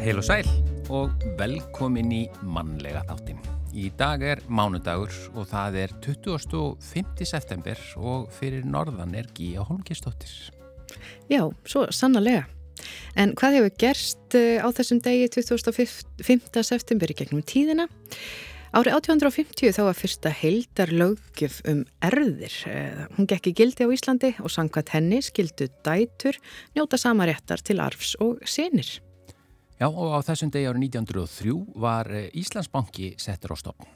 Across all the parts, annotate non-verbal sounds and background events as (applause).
Heil og sæl og velkomin í mannlega þáttin. Í dag er mánudagur og það er 25. september og fyrir norðan er Gíja Holmgistóttir. Já, svo sannarlega. En hvað hefur gerst eh, á þessum degi 25. september í gegnum tíðina? Árið 1850 þá var fyrsta heildar löggjöf um erðir. Eh, hún gekk í gildi á Íslandi og sangkvæmt henni skildu dætur njóta sama réttar til arfs og senir. Já og á þessum degi árið 1903 var eh, Íslandsbanki settur á stofn.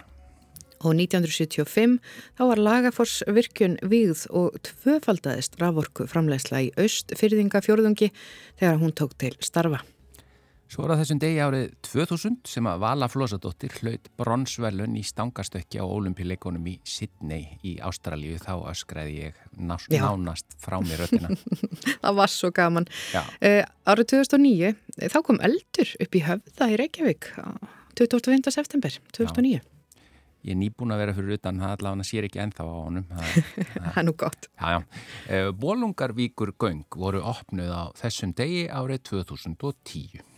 Og 1975 þá var Lagafors virkun víð og tvöfaldaðist raforku framlegsla í aust fyrðingafjörðungi þegar hún tók til starfa. Svo var það þessum degi árið 2000 sem að Vala Flósadóttir hlaut bronsverlun í stangastökki á ólimpileikonum í Sydney í Ástralíu. Þá öskræði ég nánast frá mér öllina. (laughs) það var svo gaman. Uh, árið 2009 þá kom eldur upp í höfða í Reykjavík 25. september 2009. Já. Ég er nýbúin að vera fyrir utan, það allavega sér ekki ennþá á honum. (laughs) Það er nú gott. Já, já. Eh, Bólungarvíkur göng voru opnuð á þessum degi árið 2010.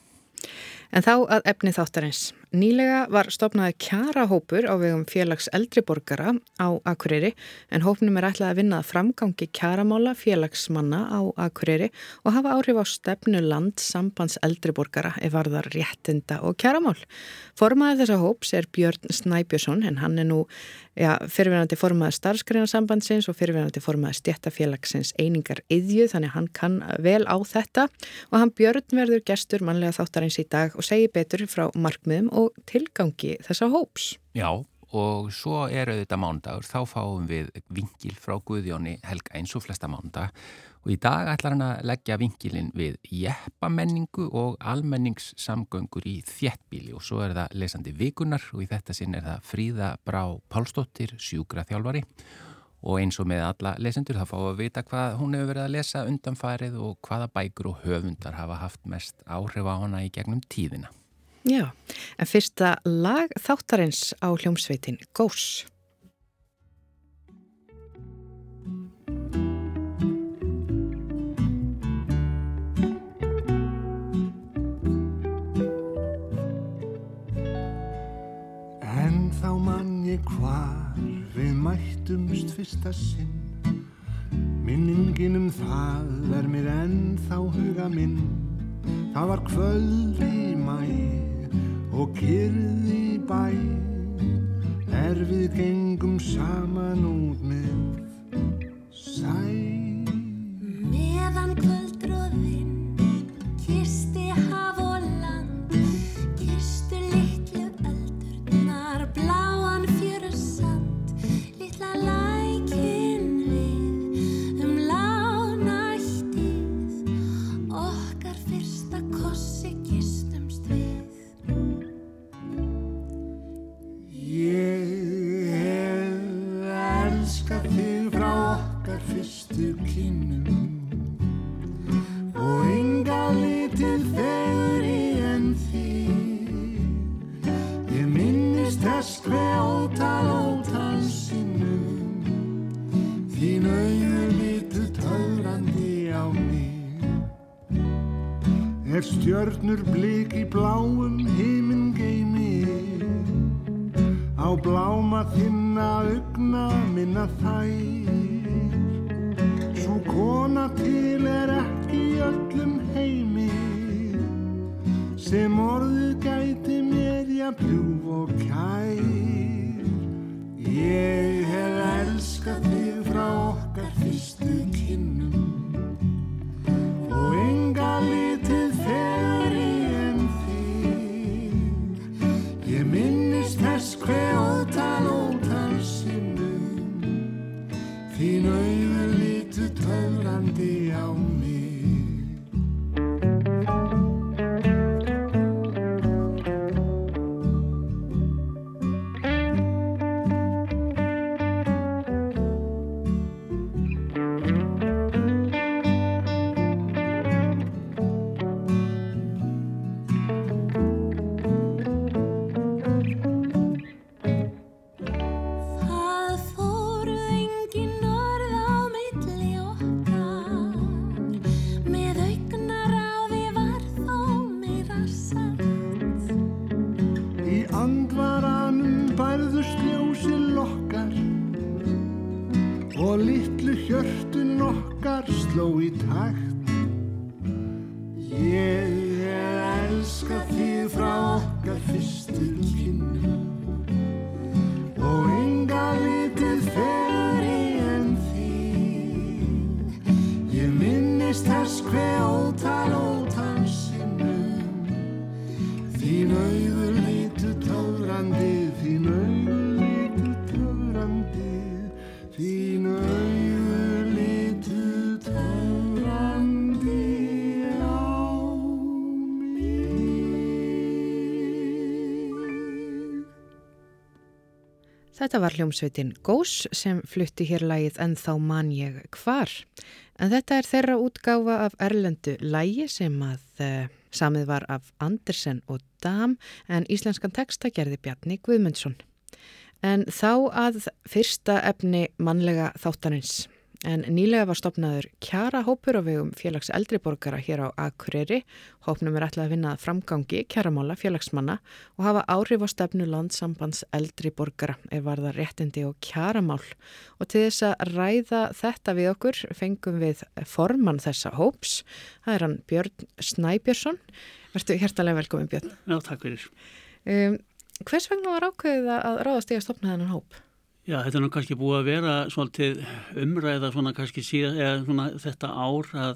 En þá að efni þáttarins. Nýlega var stopnaði kjarahópur á vegum félags eldriborgara á Akureyri en hópnum er ætlað að vinna framgangi kjaramála félagsmanna á Akureyri og hafa áhrif á stefnu land sambands eldriborgara ef varðar réttinda og kjaramál. Formaðið þessa hóps er Björn Snæbjörnsson en hann er nú ja, fyrirverðandi formaðið starfskrænasambandsins og fyrirverðandi formaðið stjættafélagsins einingar yðju þannig hann kann vel á þetta og hann Björn verður gestur mannlega þáttarins í dag og segir betur frá markmiðum og tilgangi þessa hóps. Já, og svo er auðvitað mándagur, þá fáum við vingil frá Guðjóni Helga eins og flesta mándag og í dag ætlar hann að leggja vingilin við jeppamenningu og almenningssamgöngur í þjettbíli og svo er það lesandi vikunar og í þetta sinn er það Fríða Brá Pálsdóttir, sjúkraþjálfari og eins og með alla lesendur þá fáum við að vita hvað hún hefur verið að lesa undanfarið og hvaða bækur og höfundar hafa haft mest áhrif á hana í gegnum tíðina. Já, en fyrsta lag þáttarins á hljómsveitin Gós. En þá mann ég hvar við mættumst fyrsta sinn Minningin um það er mér ennþá huga minn Það var kvöld í mæ og kyrði bæ. Er við gengum saman út með sæ Þetta var hljómsveitin Gós sem flutti hér lagið En þá man ég hvar. En þetta er þeirra útgáfa af erlendu lægi sem að uh, samið var af Andersen og Dam en íslenskan texta gerði Bjarni Guðmundsson. En þá að fyrsta efni mannlega þáttanins. En nýlega var stopnaður kjara hópur á vegum félags eldriborgara hér á Akureyri. Hópnum er ætlað að vinna framgangi kjaramála félagsmanna og hafa áhrif á stefnu landsambands eldriborgara er varða réttindi og kjaramál. Og til þess að ræða þetta við okkur fengum við formann þessa hóps. Það er hann Björn Snæbjörnsson. Vertu hjertalega velkomin Björn. Já, takk fyrir. Um, hvers vegna var ákveðið að ráðast í að stopna þennan hóp? Já, þetta er nú kannski búið að vera svolítið umræða svona kannski síðan, eða svona þetta ár að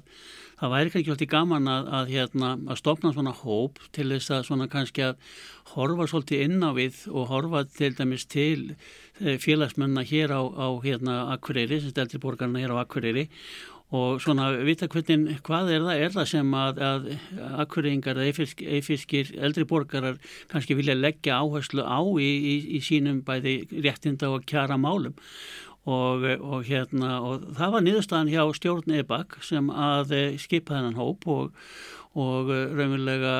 það væri kannski alltaf gaman að, að, hérna, að stopna svona hóp til þess að svona kannski að horfa svolítið inn á við og horfa til dæmis til eh, félagsmennar hér á, á hérna Akureyri, sem steltir borgarna hér á Akureyri og svona vita hvernig, hvað er það, er það sem að, að akkurýringar eða eifirskir eldri borgarar kannski vilja leggja áherslu á í, í, í sínum bæði réttinda og kjara málum og, og hérna og það var niðurstaðan hjá stjórn EBAK sem að skipa þennan hóp og og raunverulega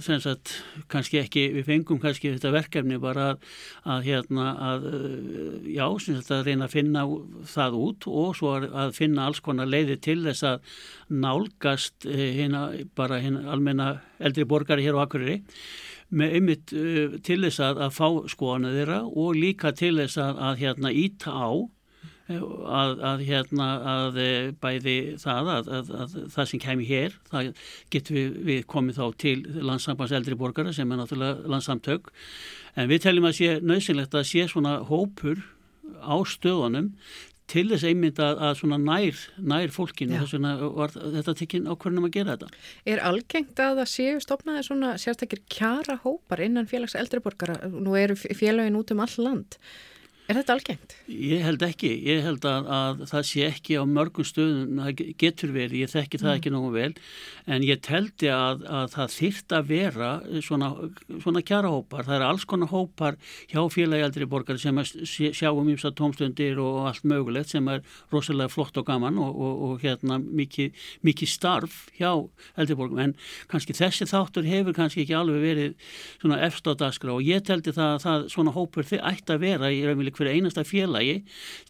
sem sagt kannski ekki, við fengum kannski þetta verkefni bara að, að hérna að já, sem sagt að reyna að finna það út og svo að finna alls konar leiði til þess að nálgast hérna bara hérna almenna eldri borgari hér á Akureyri. Með ymmit til þess að, að fá skoðanu þeirra og líka til þess að, að hérna íta á Að, að hérna að bæði það að, að, að það sem kemur hér það getur við, við komið þá til landsambands eldri borgara sem er náttúrulega landsamtök en við teljum að sé nöðsynlegt að sé svona hópur á stöðunum til þess einmitt að, að svona nær, nær fólkinu. Þess vegna var þetta tekinn ákveðnum að gera þetta. Er algengt að það séu stopnaði svona sérstakir kjara hópar innan félags eldri borgara? Nú eru félagin út um all land Er þetta algengt? Ég held ekki. Ég held að, að það sé ekki á mörgum stöðum, það getur verið, ég þekki það mm. ekki nógu vel, en ég teldi að, að það þýrt að vera svona, svona kjara hópar. Það er alls konar hópar hjá félagi eldri borgar sem sjáum ímsa tómstundir og allt mögulegt sem er rosalega flott og gaman og, og, og hérna mikið, mikið starf hjá eldri borgum. En kannski þessi þáttur hefur kannski ekki alveg verið svona eftir á daskra og ég teldi það að svona hópur ætti að vera í raunvili fyrir einasta félagi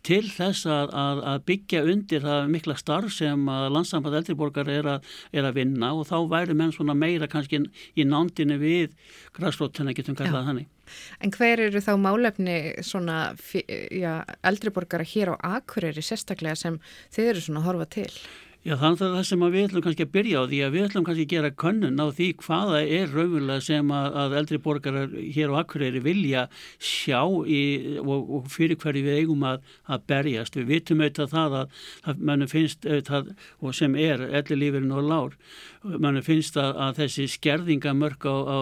til þess að, að, að byggja undir það mikla starf sem landsamband eldriborgar er, er að vinna og þá væri menn svona meira kannski í nándinu við græsrótuna getum kallað þannig. En hver eru þá málefni svona ja, eldriborgara hér á Akureyri sérstaklega sem þeir eru svona að horfa til? Já þannig að það sem við ætlum kannski að byrja á því að við ætlum kannski að gera könnun á því hvaða er raunverulega sem að, að eldri borgarar hér á Akureyri vilja sjá í, og, og fyrir hverju við eigum að, að berjast. Við vitum auðvitað það að, að mannum finnst auðvitað og sem er elli lífurinn og lár mannum finnst að þessi skerðingamörk á, á,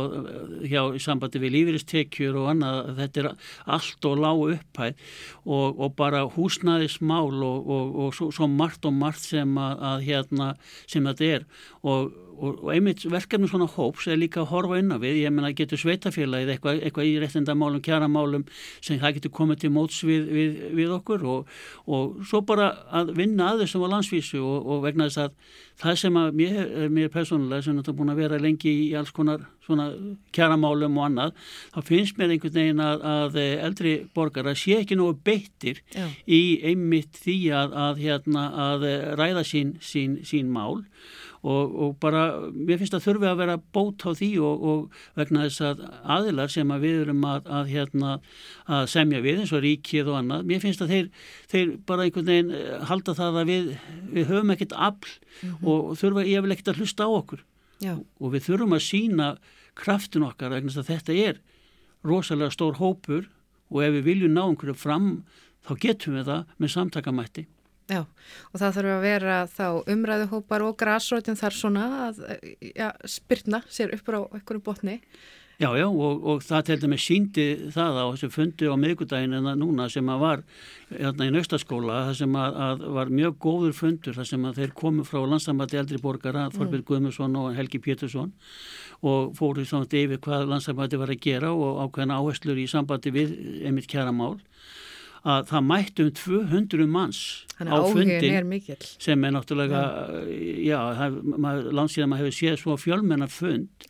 hjá sambandi við lífyristekjur og annað þetta er allt og lág upphæð og, og bara húsnæðismál og, og svo, svo margt og margt sem að að hérna sem þetta er. Og, og, og einmitt verkefni svona hóps er líka að horfa inn á við, ég menna getur sveitafélagið eitthvað, eitthvað í réttindamálum, kjaramálum sem það getur komið til móts við, við, við okkur og, og svo bara að vinna að þessum á landsvísu og vegna þess að það sem að mér, mér personulega sem þetta búin að vera lengi í alls konar svona kjaramálum og annað, þá finnst mér einhvern veginn að, að eldri borgara sé ekki nógu beittir Já. í einmitt því að, að, hérna, að ræða sín, sín, sín mál og, og bara, mér finnst að þurfi að vera bót á því og, og vegna þess að aðilar sem að við erum að, að, hérna, að semja við eins og ríkið og annað, mér finnst að þeir, þeir bara einhvern veginn eh, halda það að við, við höfum ekkert afl og þurfa ég vil ekkert að hlusta á okkur. Já, og við þurfum að sína kraftin okkar vegna þess að þetta er rosalega stór hópur og ef við viljum ná einhverju fram þá getum við það með samtakamætti. Já, og það þarf að vera þá umræðuhópar og græsrótin þar svona að ja, spyrna sér upp á einhverju botni. Já, já, og, og það til dæmis síndi það á þessu fundi á miðgudaginn en það núna sem að var hérna í naustaskóla, það sem að, að var mjög góður fundur, það sem að þeir komu frá landsamvætti eldri borgara, Þorbjörn Guðmundsson og Helgi Pétursson og fóru svona yfir hvað landsamvætti var að gera og ákveðna áherslur í sambandi við einmitt kjaramál að það mættu um 200 manns Þannig á mikill. sem er náttúrulega, já, já landsíðan maður hefur séð svo fjölmennar fund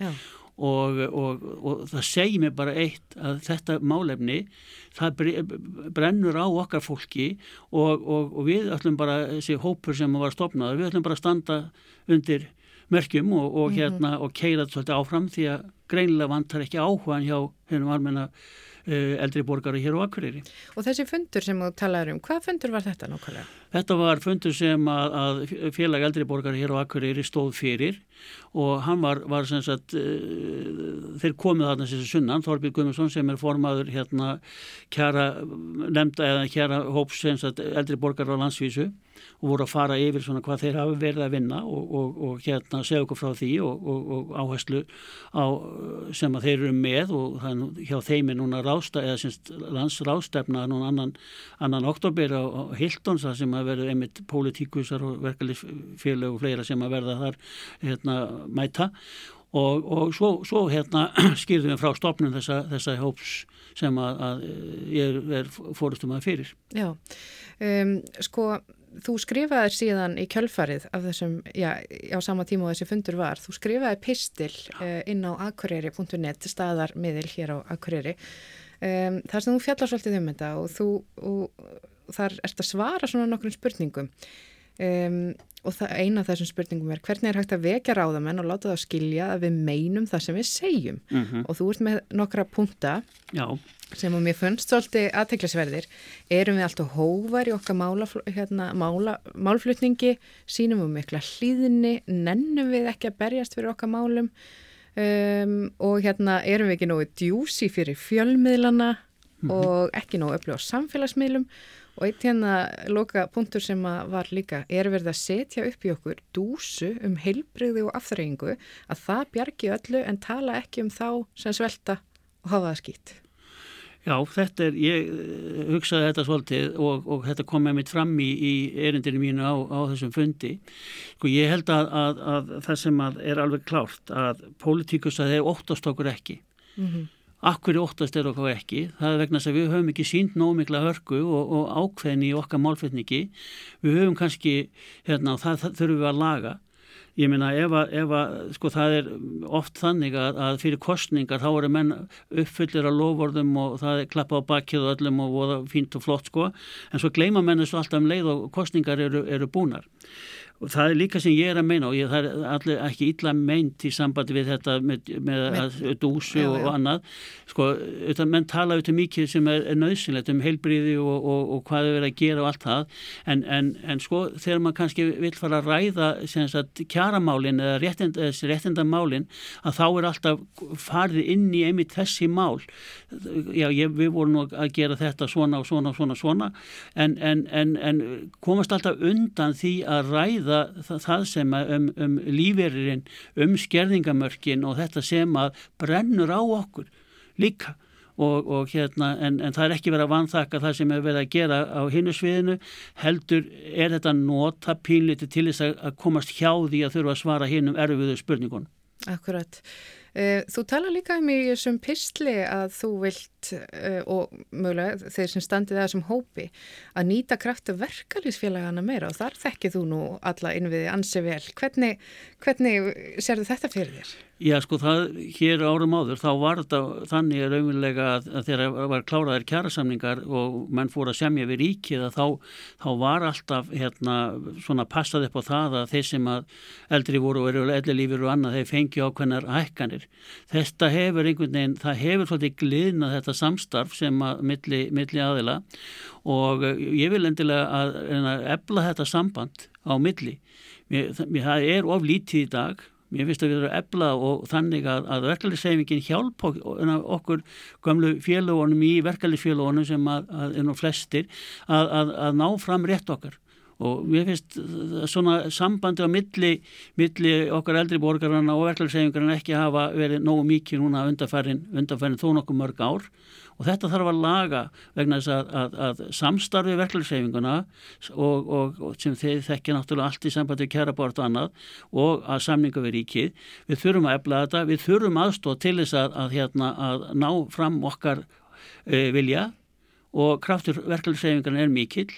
og, og, og það segir mér bara eitt að þetta málefni það bre- brennur á okkar fólki og, og, við ætlum bara þessi hópur sem var stopnaður, við ætlum bara að standa undir merkjum og, og hérna og keira þetta áfram því að greinilega vantar ekki áhugan hjá hennum almenna eldri borgara hér á Akureyri. og þessi fundur sem þú talaður um, hvað fundur var þetta nákvæmlega? Þetta var fundur sem að, að félag eldri borgar hér á Akureyri stóð fyrir og hann var, var sem sagt, uh, þeir komið þarna þessi sunnan, Þorbjörn Guðmundsson sem er formaður hérna kjara nefnda eða kjara hóps sem sagt eldri borgar á landsvísu og voru að fara yfir svona hvað þeir hafi verið að vinna og, og, og hérna segja okkur frá því og, og áherslu á, sem að þeir eru með og er nú, hjá þeim er núna rásta eða semst landsrástefna núna annan, annan oktober á, á Hiltons það sem að verður einmitt pólitíkusar og verkefliðsfélög og fleira sem að verða þar hérna mæta og, og svo, svo hérna (clears throat) skýrðum við frá stopnum þessa, þessa hóps sem að, að ég er fórustum að fyrir. Já, um, sko, þú skrifaðir síðan í kjölfarið af þessum, já, á sama tíma og þessi fundur var, þú skrifaði pistil uh, inn á akureyri.net, staðarmiðil hér á Akureyri, um, þar sem þú fjallar svolítið um þetta og þú, og þar ert að svara svona nokkrum spurningum. Um, og eina af þessum spurningum er hvernig er hægt að vekja ráðamenn og láta það skilja að við meinum það sem við segjum? Mm og þú ert með nokkra punta Já, sem að mér finnst svolítið aðteklisverðir erum við alltaf hóvar í okkar mála, hérna, mála, málflutningi? Sínum við mikla hlýðinni nennum við ekki að berjast fyrir okkar málum? Um, og hérna erum við ekki nógu djúsi fyrir fjölmiðlana? Og ekki nógu öflug á samfélagsmiðlum og eitt hérna loka punktur sem var líka er verið að setja upp í okkur dúsu um heilbrigði og afþreyingu að það bjargi öllu en tala ekki um þá sem svelta og hafa það skýtt. Já, þetta er, ég eh, hugsaði þetta svolítið og, og þetta kom með mitt fram í, í erindinu mínu á, á þessum fundi. Sko ég held að, að, að það sem að er alveg klárt að pólitíkus að þeir óttast okkur ekki. Mm -hmm. Akkur óttast er okkur ekki. Það er vegna þess að við höfum ekki sínt nómikla hörku og, og ákveðni í okkar málflutningi. Við höfum kannski, hérna, það, það þurfum við að laga. Ég meina ef að, ef að sko það er oft þannig að, að fyrir kostningar þá eru menn uppfyllir að lofvorðum og það er klappa á bakið og öllum og voða fínt og flott sko en svo gleyma menn þessu alltaf um leið og kostningar eru, eru búnar. Og það er líka sem ég er að meina og ég, það er allir ekki illa meint í sambandi við þetta með, með, með dúsu já, og, já. og annað. Sko, þetta, menn tala auðvitað mikið sem er, er nöðsynlegt um heilbriði og, og, og hvað þau verið að gera og allt það. En, en, en sko þegar maður kannski vil fara að ræða kjaramálin eða réttind, réttindamálin að þá er alltaf farið inn í einmitt þessi mál. Já, ég, við vorum nú að gera þetta svona og svona og svona, svona en, en, en, en komast alltaf undan því að ræða það, það sem um, um lífeyririnn, um skerðingamörkin og þetta sem að brennur á okkur líka og, og hérna, en, en það er ekki verið að vanþakka það sem er verið að gera á hinnu sviðinu, heldur er þetta nota pínliti til þess að, að komast hjá því að þurfa að svara hinnum erfiðu spurningun. Akkurat. Eh, Þú tala líka um í þessum pistli að þú vilt uh, og mögulega þeir sem standið það sem hópi að nýta kraftu verkalýsfélagana meira og þar þekkið þú nú alla innviði ansi vel. Hvernig, hvernig serðu þetta fyrir þér? Já, sko, það, hér árum áður, þá var þetta þannig raunverulega að, að þegar var kláraðir kjærasamningar og menn fór að semja við ríkið að þá, þá var alltaf, hérna, svona passað upp á það að þeir sem að eldri voru og eru eldri lífur og annað, þeir fengi ákveðnar hækkanir. Þetta hefur einhvern veginn, það hefur svolítið gliðnað þetta samstarf sem að milli, milli aðila og ég vil endilega að, að efla þetta samband á milli. Mér, það er of lítið í dag Mér finnst að við erum efla og þannig að, að verkefliðsefingin hjálp okkur gamlu félagunum í verkefliðsfélagunum sem að, að er nú flestir að, að ná fram rétt okkar. Og mér finnst svona sambandi á milli, milli okkar eldri borgarna og verkefliðsefingarna ekki hafa verið nógu mikið núna undarfærin, undarfærin þó nokkuð mörg ár og þetta þarf að laga vegna þess að, að, að samstarfi verkefliðsefinguna og, og, og sem þeir þekkja náttúrulega allt í sambandi kærabort og annað og að samninga við ríkið. Við þurfum að efla þetta, við þurfum aðstóð til þess að, að hérna, ná fram okkar e, vilja og kraftur verkefliðsefingarna er mikill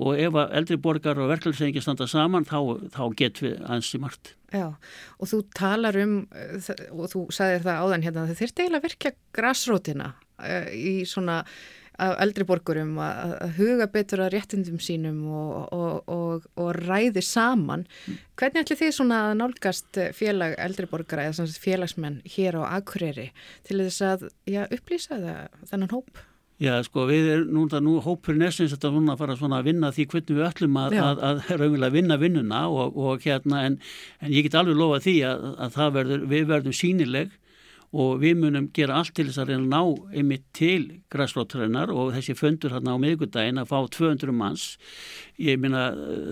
og ef að eldri borgar og verkefliðsefingir standa saman þá, þá getum við ansi margt. Já, og þú talar um, og þú sagðir það áðan hérna, þau þurfti eiginlega að virkja græsrótina Eh, í svona eldri borgurum að, að huga betur að réttindum sínum og, og, og, og ræði saman. Hvernig ætli þið svona að nálgast félag eldri borgara eða félagsmenn hér á Akureyri til þess að já, upplýsa það, þennan hóp? Já, sko, við erum núna, nú hópurinn er sem þetta núna að fara svona að vinna því hvernig við öllum að, að, að raunverulega vinna vinnuna og hérna, en, en ég get alveg lofa því að, að það verður, við verðum sínileg og við munum gera allt til þess að reyna að ná einmitt til græsflótturinnar og þessi fundur hérna á miðgudaginn að fá 200 manns. Ég minna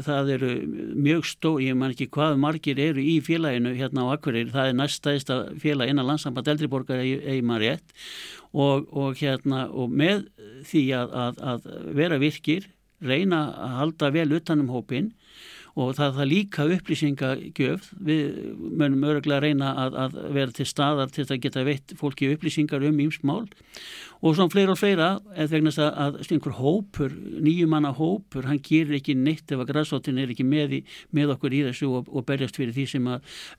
það eru mjög stó, ég man ekki hvað margir eru í félaginu hérna á Akureyri. Það er næstæðista félag innan landsamband eldriborgar eigi maður rétt. Og, og hérna og með því að, að, að vera virkir reyna að halda vel utanum hópin og það er líka upplýsingagjöf. Við mönnum öruglega reyna að, að vera til staðar til að geta veitt fólki upplýsingar um ímsmál og svona fleira og fleira eða vegna þess að einhver hópur, nýjumanna hópur hann gerir ekki neitt ef að græsóttin er ekki með, í, með okkur í þessu og, og berjast fyrir því sem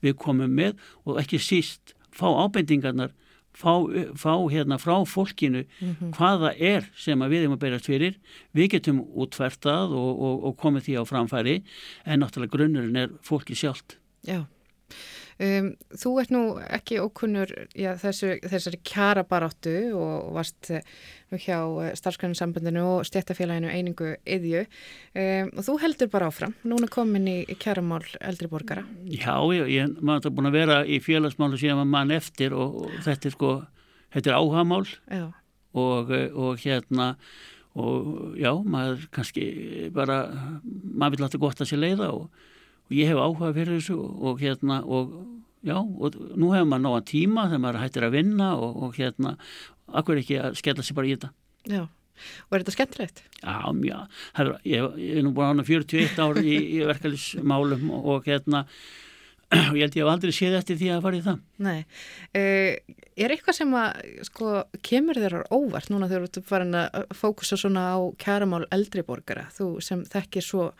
við komum með. Og ekki síst fá ábendingarnar fá, fá hérna frá fólkinu mm -hmm. hvaða er sem við erum að berast fyrir. Við getum útvertað og, og, og komið því á framfæri en náttúrulega grunnurinn er fólki sjálft. Já Um, þú ert nú ekki ókunnur já, þessu, þessari kjara baráttu og varst uh, hjá uh, starfsgræninsambandinu og stjættafélaginu einingu yðju um, og þú heldur bara áfram, núna komin í, í kjaramál eldri borgara. Já, ég, ég maður er búin að vera í félagsmálu síðan maður mann eftir og, og þetta er sko, þetta er áhagamál og, og hérna og já, maður kannski bara, maður vil alltaf gott að sé leiða og og ég hef áhuga fyrir þessu og hérna og já, og nú hefur maður náða tíma þegar maður hættir að vinna og, og hérna, akkur ekki að skella sér bara í þetta. Já, og er þetta skemmtilegt? Já, já, er, ég, ég er nú búin að 41 ár í, í (laughs) verkefnismálum og, og hérna (clears throat) og ég held ég hef aldrei séð eftir því að fara í það. Nei, uh, er eitthvað sem að, sko, kemur þér óvart núna þegar þú farin að fókusa svona á kæramál eldriborgara, þú sem þekkir svo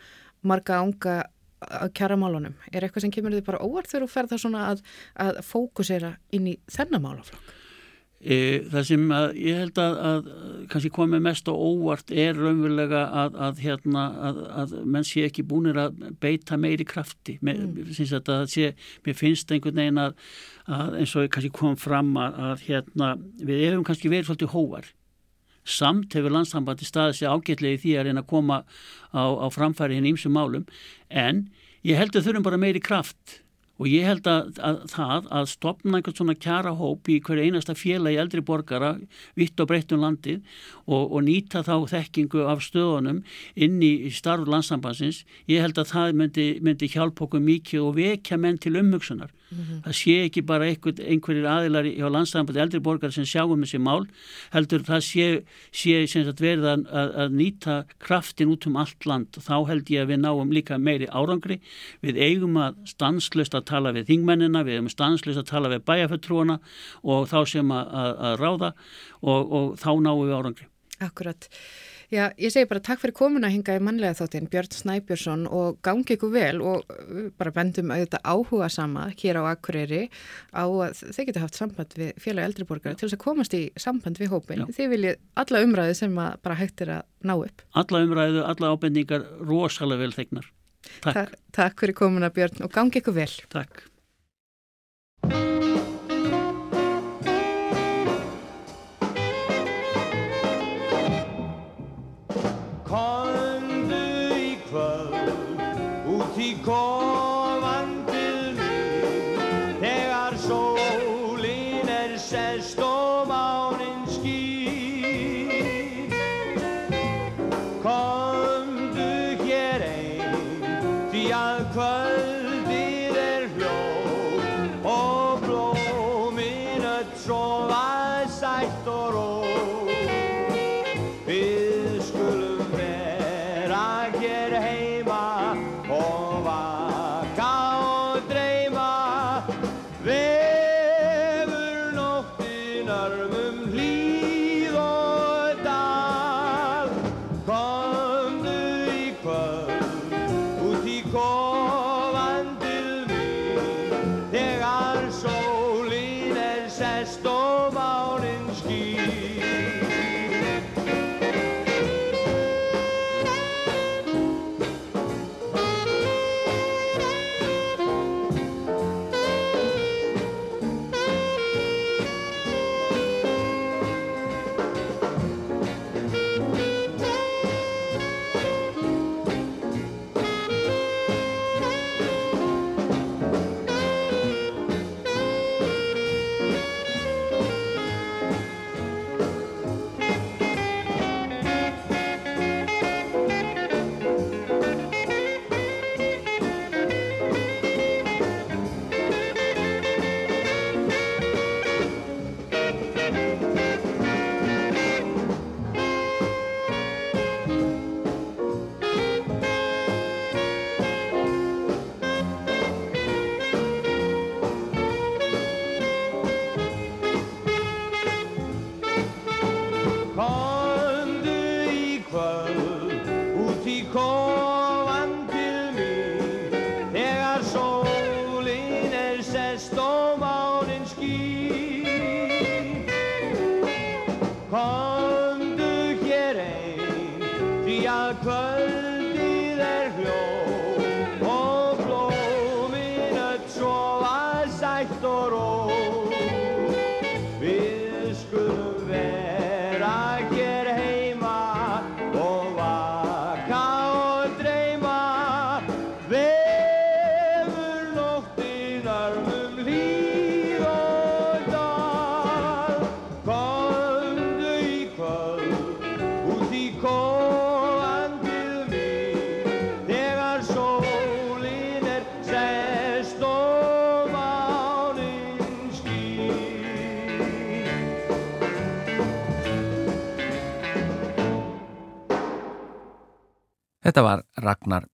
marga ánga að kjara málunum? Er eitthvað sem kemur þið bara óvart þegar þú ferð það svona að, að fókusera inn í þennan málaflokk? E, það sem að, ég held að, að kannski komið mest á óvart er raunverulega að, að hérna, menn sé ekki búinir að beita meiri krafti með, mm. sé, mér finnst einhvern veginn að eins og kannski kom fram að hérna, við hefum kannski verið svolítið hóvar samt hefur landstambandi staðið sér ágætlegi því að reyna að koma á, á framfæri hinn ímsum málum. En ég held að þurfum bara meiri kraft. Og ég held að, að það að stopna einhvern svona kjara hóp í hverju einasta í eldri borgara vitt og breytt um landið og, og nýta þá þekkingu af stöðunum inn í starf landsambansins ég held að það myndi, myndi hjálpa okkur mikið og vekja menn til umhugsunar Mm -hmm. Það sé ekki bara einhver, einhverjir aðilar hjá landstæðanbæti eldri borgar sem sjáum þessi mál, heldur það sé, sé verið að, að, að nýta kraftin út um allt land þá held ég að við náum líka meiri árangri. Við eigum að stanslust að tala við þingmennina, við eigum stanslust að tala við bæjarfættrúana og þá sem að, að ráða og, og þá náum við árangri. Akkurat. Já, ég segi bara takk fyrir komuna hinga í mannlega þáttinn Björn Snæbjörnsson og gangi ykkur vel og uh, bara bendum auðvitað áhuga sama hér á Akureyri á að þeir geta haft samband við félag eldriborgara til þess að komast í samband við hópin. Já. Þið viljið alla umræði sem að bara hægt er að ná upp. Alla umræðu, alla ábendingar rosalega vel þegnar. Takk, Ta takk fyrir komuna Björn og gangi ykkur vel. takk.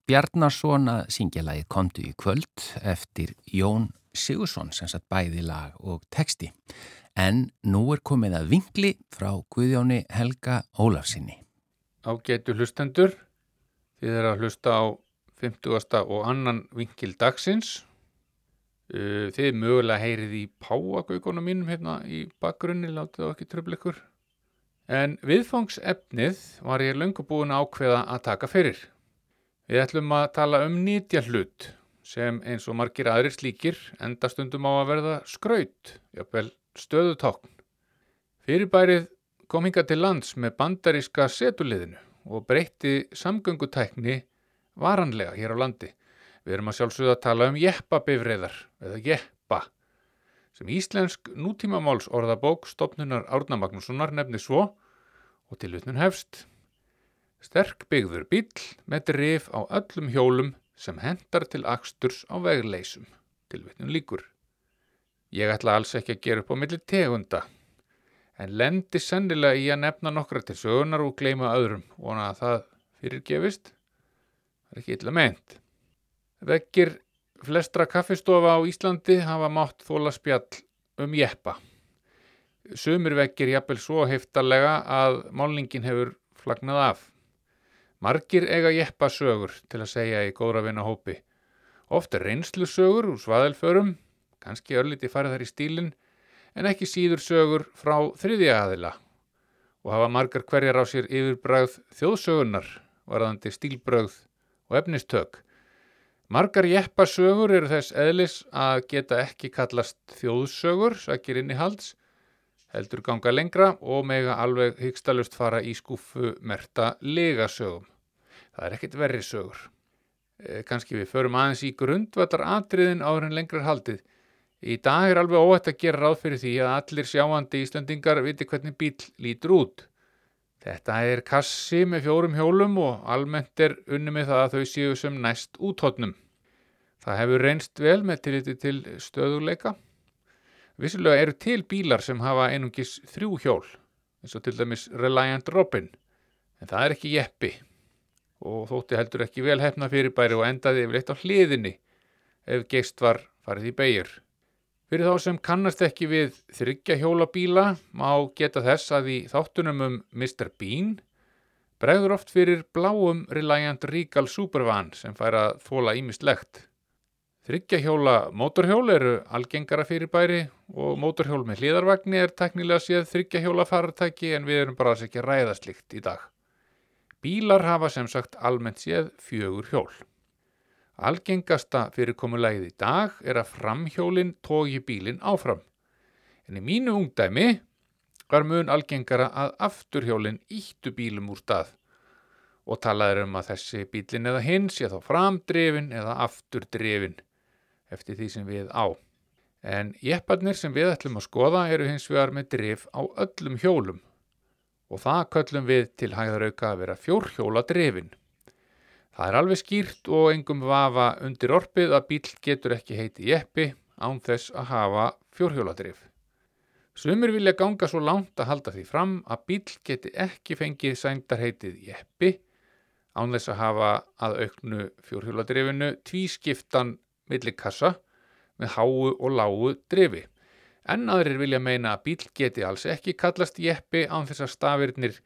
Bjarnason að syngja lagið Kondu í kvöld eftir Jón Sigursson sem satt bæði lag og texti. En nú er komið að vingli frá Guðjóni Helga Ólafsinni. Ágætu hlustendur, þið er að hlusta á 50. og annan vinkil dagsins. Uh, Þið mögulega heyrið í páagaugunum mínum hérna í bakgrunni, látið þá ekki tröfleikur. En viðfangsefnið var ég löngu búin ákveða að taka fyrir. Við ætlum að tala um nýtja hlut sem eins og margir aðrir slíkir endastundum á að verða skraut, jafnvel stöðutákn. Fyrirbærið kom hinga til lands með bandaríska setuliðinu og breytti samgöngutækni varanlega hér á landi. Við erum að sjálfsögða að tala um jeppabifreiðar eða jeppa sem íslensk nútímamáls orðabók stopnunar Árna Magnússonar nefni svo og tilvitnun hefst. Sterk byggður bíl með drif á öllum hjólum sem hendar til aksturs á vegleysum. Tilvitnun líkur. Ég ætla alls ekki að gera upp á milli tegunda en lendi sennilega í að nefna nokkra til sögunar og gleyma öðrum vona að það fyrirgefist. Það er ekki illa meint. Vekkir flestra kaffistofa á Íslandi hafa mátt þóla spjall um jeppa. Sumir vekkir jafnvel svo heftalega að málningin hefur flagnað af. Margir eiga jeppa sögur til að segja í góðra vinna hópi. Oft er reynslu sögur úr svaðelförum, kannski örliti farið þar í stílinn, en ekki síður sögur frá þriðja aðila og hafa margar hverjar á sér yfirbræð þjóðsögunar, varðandi stílbröð og efnistök. Margar jeppasögur eru þess eðlis að geta ekki kallast þjóðsögur, sakir inn í halds, heldur ganga lengra og mega alveg hygstalust fara í skúfu merta legasögum. Það er ekkit verri sögur. E, Kanski við förum aðeins í grundvallar atriðin áður en lengrar haldið. Í dag er alveg óætt að gera ráð fyrir því að allir sjáandi Íslandingar viti hvernig bíl lítur út. Þetta er kassi með fjórum hjólum og almennt er unni með það að þau séu sem næst úthotnum. Það hefur reynst vel með tilliti til stöðuleika. Vissulega eru til bílar sem hafa einungis þrjú hjól, eins og til dæmis Reliant Robin, en það er ekki jeppi og þótti heldur ekki vel hefna fyrirbæri og endaði yfir eitt á hliðinni ef geist var farið í beigur. Fyrir þá sem kannast ekki við þryggja hjólabíla má geta þess að í þáttunum um Mr. Bean bregður oft fyrir bláum Reliant Regal Supervan sem fær að þóla ímislegt. Þryggja hjóla mótorhjól eru algengara fyrirbæri og mótorhjól með hlýðarvagni er teknilega séð þryggja hjóla farartæki en við erum bara þess ekki að ræða slikt í dag. Bílar hafa sem sagt almennt séð fjögur hjól. Algengasta fyrirkomulegið í dag er að framhjólinn tógi bílinn áfram. En í mínu ungdæmi var mun algengara að afturhjólinn íttu bílum úr stað og talaður um að þessi bílinn eða hinn sé þá framdrefin eða afturdrefin eftir því sem við á. En jepparnir sem við ætlum að skoða eru hins vegar með drif á öllum hjólum og það köllum við til hæðarauka að vera fjórhjóla drifin. Það er alveg skýrt og engum vafa undir orpið að bíl getur ekki heiti jeppi án þess að hafa fjórhjóladrif. Sumir vilja ganga svo langt að halda því fram að bíl geti ekki fengið sændarheitið jeppi án þess að hafa að auknu fjórhjóladrifinu tvískiptan millikassa með háu og lágu drifi. En aðrir vilja meina að bíl geti alls ekki kallast jeppi án þess að stafirnir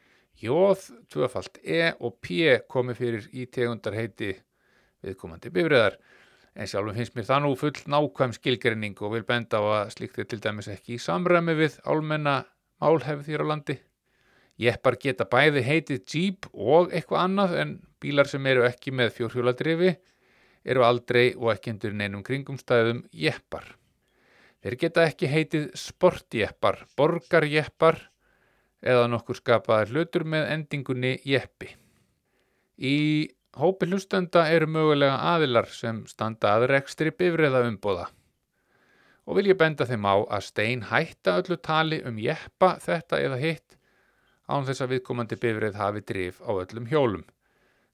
jóð, tvöfalt e og p komi fyrir í tegundarheiti viðkomandi bifriðar. En sjálfum finnst mér það nú full nákvæm skilgerinning og vil benda á að slíkt er til dæmis ekki í samræmi við álmenna málhefð þér á landi. Jeppar geta bæði heitið Jeep og eitthvað annað en bílar sem eru ekki með fjórhjóladrifi eru aldrei og ekki undir neinum kringumstæðum jeppar. Þeir geta ekki heitið sportjeppar, borgarjeppar eða nokkur skapaðar hlutur með endingunni jeppi. Í hópi hlustenda eru mögulega aðilar sem standa að rekstri bifriða umbóða og vil ég benda þeim á að stein hætta öllu tali um jeppa þetta eða hitt án þess að viðkomandi bifrið hafi drif á öllum hjólum.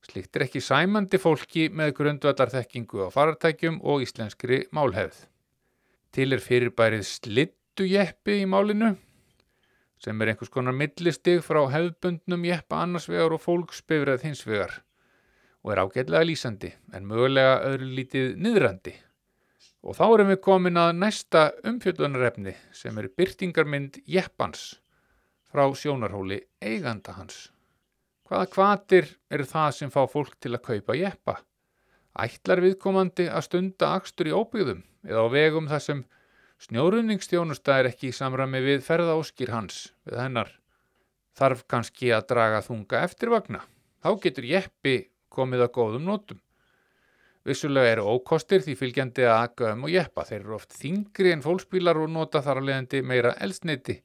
Slíkt er ekki sæmandi fólki með grundvallarþekkingu á farartækjum og íslenskri málhefð. Til er fyrirbærið slittujeppi í málinu sem er einhvers konar millistig frá hefðbundnum jeppa annars vegar og fólksbifrið hins vegar og er ágætlega lýsandi en mögulega öðru lítið niðrandi. Og þá erum við komin að næsta umfjöldunarefni sem er byrtingarmynd jeppans frá sjónarhóli eiganda hans. Hvaða kvatir eru það sem fá fólk til að kaupa jeppa? Ætlar viðkomandi að stunda akstur í óbyggðum eða á vegum þar sem snjóruðningstjónusta er ekki í samræmi við ferðaóskir hans við hennar. Þarf kannski að draga þunga eftirvagna. Þá getur jeppi komið að góðum nótum. Vissulega eru ókostir því fylgjandi að akka um og jeppa. Þeir eru oft þingri en fólksbílar og nota þar að leiðandi meira elsneiti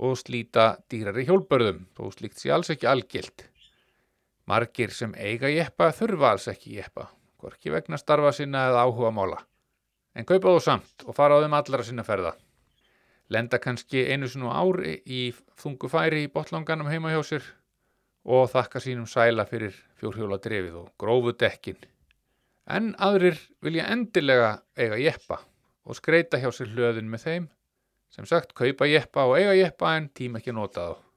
og slíta dýrari hjólbörðum, þó slíkt sé alls ekki algilt. Margir sem eiga jeppa þurfa alls ekki jeppa, hvorki vegna starfa sinna eða áhuga mála. En kaupa þú samt og fara á þeim allra sinna ferða. Lenda kannski einu sinu ári í þungu færi í botlanganum heima hjá sér og þakka sínum sæla fyrir fjórhjóla drefið og grófu dekkin. En aðrir vilja endilega eiga jeppa og skreita hjá sér hlöðin með þeim. Sem sagt, kaupa jeppa og eiga jeppa en tíma ekki nota þá.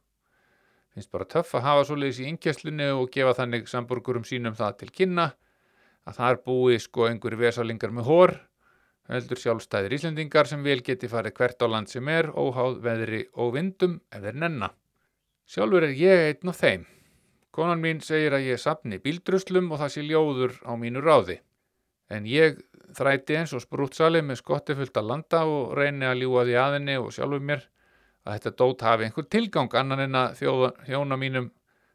Finnst bara töff að hafa svoleiðis í innkjæslinu og gefa þannig samburgurum sínum það til kynna að það er búið sko einhverju vesalingar með hór, heldur sjálfstæðir Íslendingar sem vel geti farið hvert á land sem er, óháð veðri og vindum ef þeir nenna. Sjálfur er ég einn af þeim. Konan mín segir að ég sapni bíldruslum og það sé ljóður á mínu ráði. En ég þræti eins og sprútsali með skotti fullt að landa og reyni að ljúa því aðinni og sjálfur mér að þetta dót hafi einhver tilgang annan en að þjóða, hjóna mínum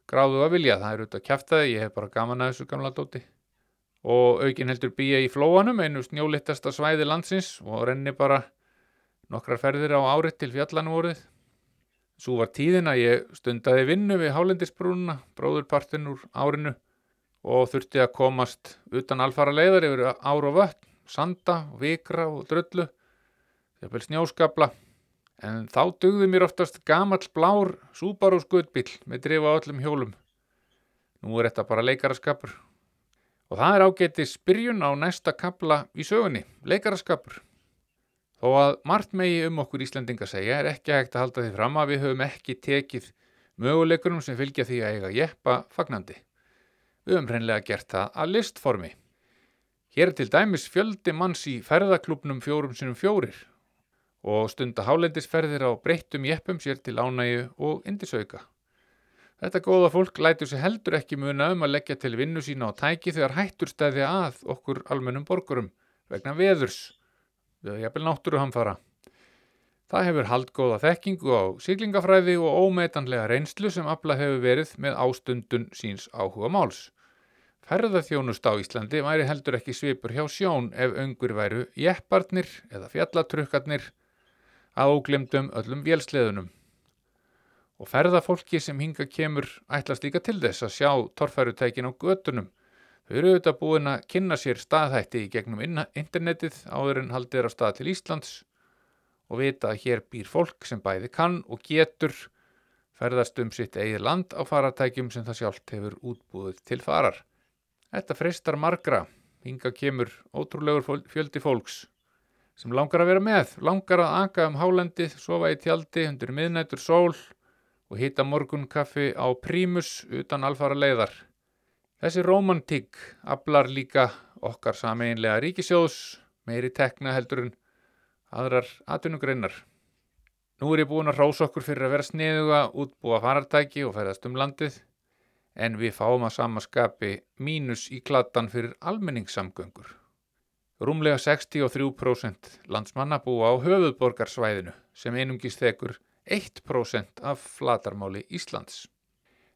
gráðu að vilja. Það er auðvitað kæftæði, ég hef bara gaman að þessu gamla dóti. Og aukin heldur býja í flóanum, einu snjólittasta svæði landsins og renni bara nokkrar ferðir á árið til fjallanum voruð. Svo var tíðin að ég stundaði vinnu við hálendisbrúnuna, bróðurpartin úr árinu og þurfti að komast utan alfara leiðar yfir ár og vötn, sanda, vikra og drullu, þegar snjóskabla. En þá dugði mér oftast gamall blár Subaru skutbíl með drifa á öllum hjólum. Nú er þetta bara leikaraskapur. Og það er ágættis byrjun á næsta kapla í sögunni, leikaraskapur. Þó að margt megi um okkur Íslendinga segja er ekki hægt að halda því fram að við höfum ekki tekið möguleikunum sem fylgja því að eiga jeppa fagnandi. Við höfum hreinlega gert það að listformi. Hér er til dæmis fjöldi manns í ferðaklubnum fjórum sinum fjórir og stunda hálendisferðir á breyttum jeppum sér til ánægu og indisauka. Þetta góða fólk lætur sér heldur ekki muna um að leggja til vinnu sína á tæki þegar hættur stæði að okkur almennum borgurum vegna veðurs við jafnvel náttúruhamfara. Það hefur haldgóða þekkingu á siglingafræði og ómetanlega reynslu sem aflað hefur verið með ástundun síns áhuga máls. Ferðarþjónust á Íslandi væri heldur ekki svipur hjá sjón ef öngur væru jepparnir eða fjallatrukkarnir að óglemdum öllum vélsleðunum. Og ferðafólki sem hinga kemur ætlast líka til þess að sjá torfærutækin á götunum. Þau eru auðvitað búin að kynna sér staðhætti í gegnum internetið áður en haldið er á stað til Íslands og vita að hér býr fólk sem bæði kann og getur ferðast um sitt eigið land á faratækjum sem það sjálft hefur útbúið til farar. Þetta freistar margra, hinga kemur ótrúlegur fjöldi fólks sem langar að vera með, langar að aka um hálendið, sofa í tjaldi undir miðnættur sól og hýta morgunkaffi á prímus utan alfara leiðar. Þessi romantík aflar líka okkar sameinlega ríkisjóðs, meiri tekna heldur en aðrar atvinnugreinar. Nú er ég búin að rása okkur fyrir að vera sniðuga, útbúa farartæki og ferðast um landið, en við fáum að samaskapi mínus í kladdan fyrir almenningssamgöngur. Rúmlega 63% landsmanna búa á höfuðborgarsvæðinu sem einungis þekur 1% af flatarmáli Íslands.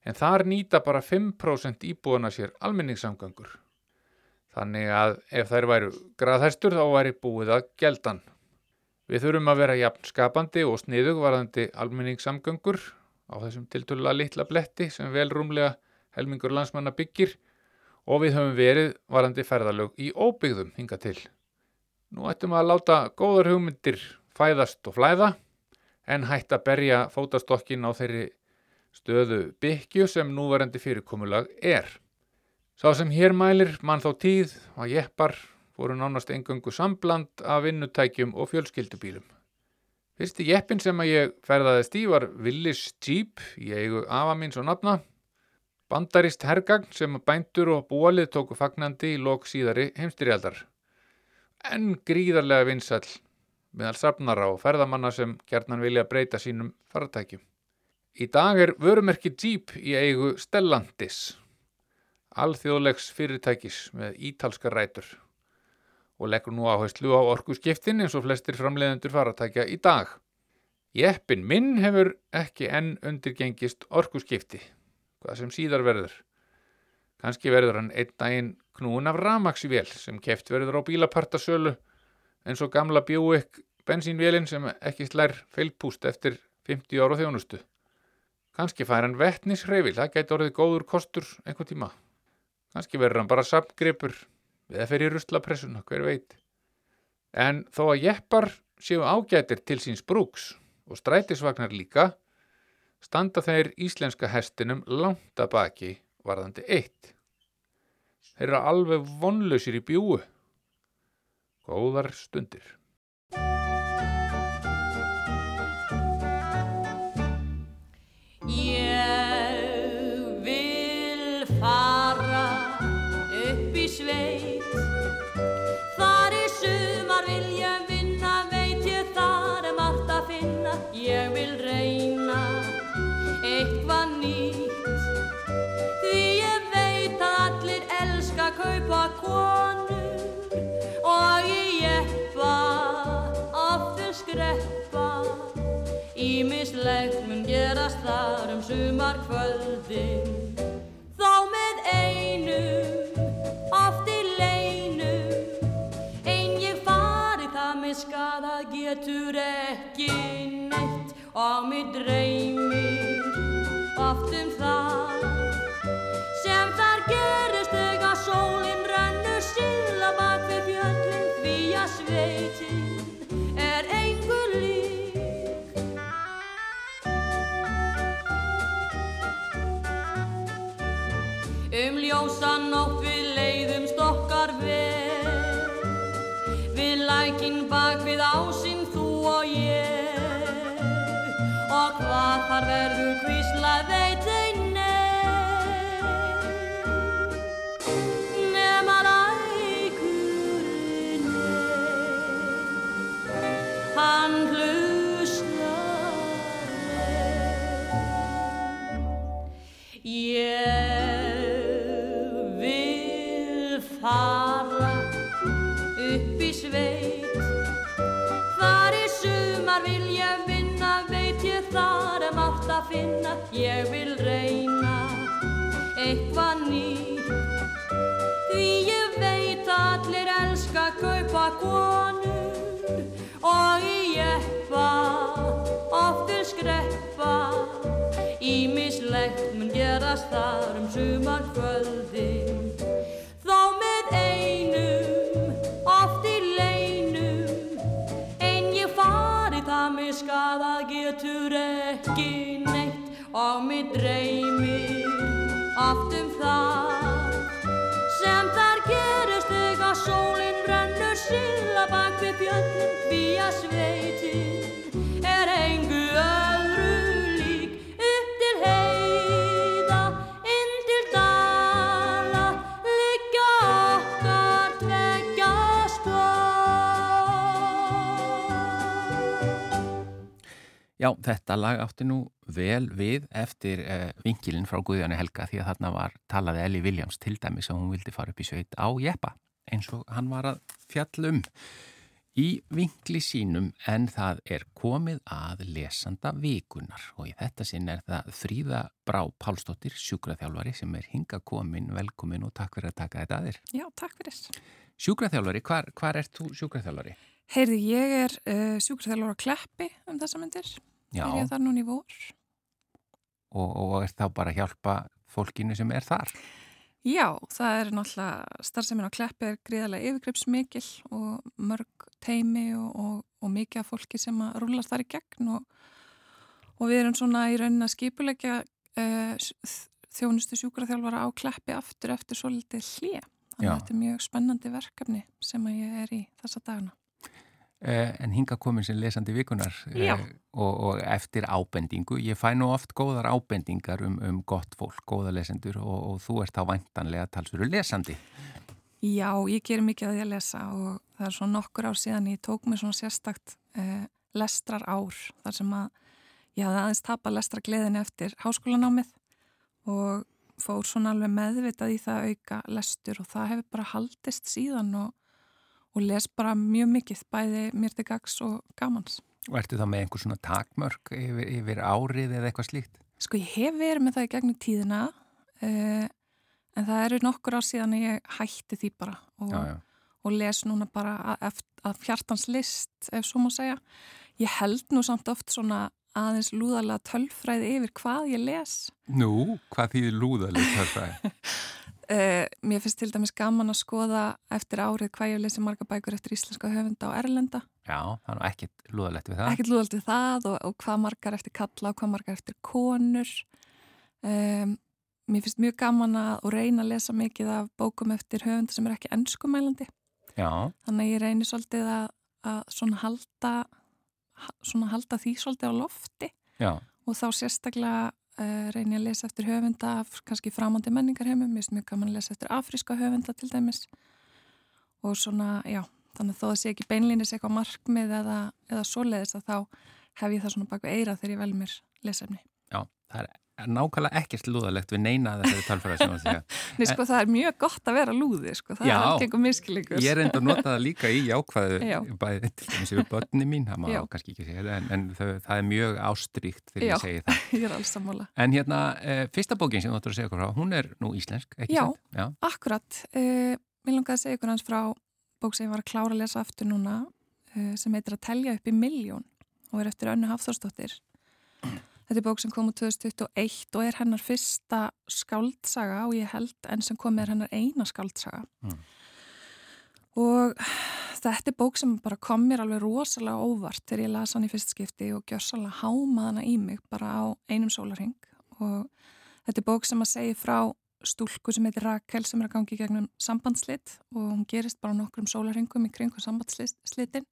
En þar nýta bara 5% íbúana sér almenningssamgöngur. Þannig að ef þær væru graðhæstur þá væri búið að geldan. Við þurfum að vera jafn skapandi og sniðugvarðandi almenningssamgöngur á þessum tiltölulega litla bletti sem vel rúmlega helmingur landsmanna byggir og við höfum verið varandi ferðalög í óbyggðum hinga til. Nú ættum að láta góðar hugmyndir fæðast og flæða en hætt að berja fótastokkin á þeirri stöðu byggju sem núvarendi fyrirkomulag er. Sá sem hér mælir mann þá tíð að jeppar voru nánast engöngu sambland af vinnutækjum og fjölskyldubílum. Fyrsti jeppin sem að ég ferðaðist í var Willis Jeep í eigu afa mín svo nafna. Bandarist hergagn sem bændur og búalið tóku fagnandi í lok síðari heimstyrjaldar. En gríðarlega vinsall meðal safnara og ferðamanna sem gerðnan vilja breyta sínum faratækjum. Í dag er vörumerki Jeep í eigu Stellantis, alþjóðlegs fyrirtækis með ítalska rætur og leggur nú áherslu á orkuskiptin eins og flestir framleiðendur faratækja í dag. Jeppin minn hefur ekki enn undirgengist orkuskipti, hvað sem síðar verður. Kanski verður hann einn daginn knúin af ramagsvél sem keft verður á bílapartasölu eins og gamla Buick bensínvélinn sem ekki slær feilpúst eftir 50 ára þjónustu. Kanski fær hann vettnishreyfil, það gæti orðið góður kostur einhver tíma. Kanski verður hann bara samgripur við að fer í rustlapressuna, hver veit. En þó að jeppar séu ágætir til síns brúks og strætisvagnar líka, standa þeir íslenska hestinum langt að baki varðandi eitt. Þeir eru alveg vonlausir í bjúu Góðar stundir. eitthvað nýtt. Því ég veit að allir elska að kaupa konur Og ég jeppa, aftur skreppa. Ímislegt mun gerast þar um sumar kvöldin Lækin bak við ásinn þú og ég. Og hvað þar verður kvísla veit finna Ég vil reyna eitthvað nýtt. Því ég veit allir elska kaupa konur Og í jeppa oftur skreppa. Ímislegt mun gerast þar um sumar fjöllin Því að sveitin er engu öðru lík. Upp til heiða, inn til dala Liggja okkar tveggja spór Já, þetta lag átti nú vel við eftir uh, vinkilinn frá Guðjáni Helga því að þarna var talaði Ellie Williams til dæmis að hún vildi fara upp í sveit á Jeppa eins og hann var að fjallum í vinkli sínum en það er komið að lesanda vikunar og í þetta sinn er það Fríða Brá Pálsdóttir, sjúkraþjálfari sem er hinga komin, velkomin og takk fyrir að taka þetta að þér. Já, takk fyrir. Sjúkraþjálfari, hvar, hvar ert þú sjúkraþjálfari? Heyrði, ég er uh, sjúkraþjálfur á Kleppi um þessa myndir. Já, Er ég þar núna í vor? og, og er þá bara að hjálpa fólkinu sem er þar? Já, það er náttúrulega, starfseminn á Kleppi er gríðarlega yfirgripsmikil og mörg teimi og, og, og mikið af fólki sem að rúlast þar í gegn og, og við erum svona í raunin að skipulegja uh, þjónustu sjúkraþjálfara á Kleppi aftur eftir svolítið hlið. Þannig Já. að þetta er mjög spennandi verkefni sem að ég er í þessa dagana. Eh, en hinga komin sem lesandi vikunar Já. og, og eftir ábendingu. Ég fæ nú oft góðar ábendingar um, um gott fólk, góða lesendur og, og þú ert þá væntanlega talsveru lesandi. Já, ég gerir mikið að að lesa og það er svona nokkur ár síðan ég tók mér svona sérstakt eh, lestrar ár þar sem að ég hafði aðeins tapað lestra gleðin eftir háskólanámið og fór svona alveg meðvitað í það að auka lestur og það hefur bara haldist síðan og, og les bara mjög mikið bæði mér til gags og gamans. Og ertu þá með einhver svona takmörk yfir, yfir árið eða eitthvað slíkt? Sko ég hef verið með það í gegnum tíðina eh, en það eru nokkur ár síðan ég hætti því bara og Já, já. og les núna bara að, að hjartans list, ef svo má segja. Ég held nú samt oft svona aðeins lúðalega tölfræði yfir hvað ég les. Nú, hvað þýðir lúðalegt þarfræði? (laughs) Uh, mér finnst til dæmis gaman að skoða eftir árið hvað ég hef lesið marga bækur eftir íslenska höfunda og erlenda. Já, það er nú ekkit lúðalegt við það. Ekkert lúðalt við það og, og hvað margar eftir kalla og hvað margar eftir konur. Um, mér finnst mjög gaman að og reyna að lesa mikið af bókum eftir höfunda sem er ekki ennskumælandi. Já, Þannig að ég reynir svolítið að, að svona halda, ha- svona halda því svolítið á lofti já, og þá sérstaklega reynir ég að lesa eftir höfunda af kannski framandi menningarheimum, mér finnst mjög gaman að lesa eftir afríska höfunda til dæmis og svona, já, þannig að þó að sé ekki beinlýnis eitthvað markmið eða, eða svoleiðis að þá hef ég það svona baku eira þegar ég vel mér lesefni. já, það er nákvæmlega ekkert lúðalegt við neina þessari tölfræði sem þú ert að segja. (laughs) Nei, sko, það er mjög gott að vera lúði, sko, það Já. er algengur miskilingur. Ég er enda að nota það líka í jákvæðu Já. bæði til dæmis yfir börni mín, það má Já. kannski ekki segja það, en, en það, það er mjög ástríkt þegar Já. ég segi það. (laughs) Ég er alls sammála. En hérna, uh, fyrsta bókin sem þú ættir að segja okkur frá, hún er nú íslensk, ekki Já. sant? Já. Akkurat, uh, mér langaði að segja ykkur hans frá bók sem ég var að klára að lesa aftur núna uh, sem heitir að telja upp í miljón og er eftir Önnu Hafþórsdóttir. Þetta er bók sem kom úr 2021 og er hennar fyrsta skáldsaga og ég held enn sem kom er hennar eina skáldsaga. Mm. Og þetta er bók sem bara kom mér alveg rosalega óvart þegar ég las hann í fyrst skipti og gjör sannlega hámað hana í mig bara á einum sólarhing og þetta er bók sem að segja frá stúlku sem heitir Rakel sem er að gangi gegnum sambandslit og hún gerist bara nokkrum sólarhingum í kringum sambandsslitin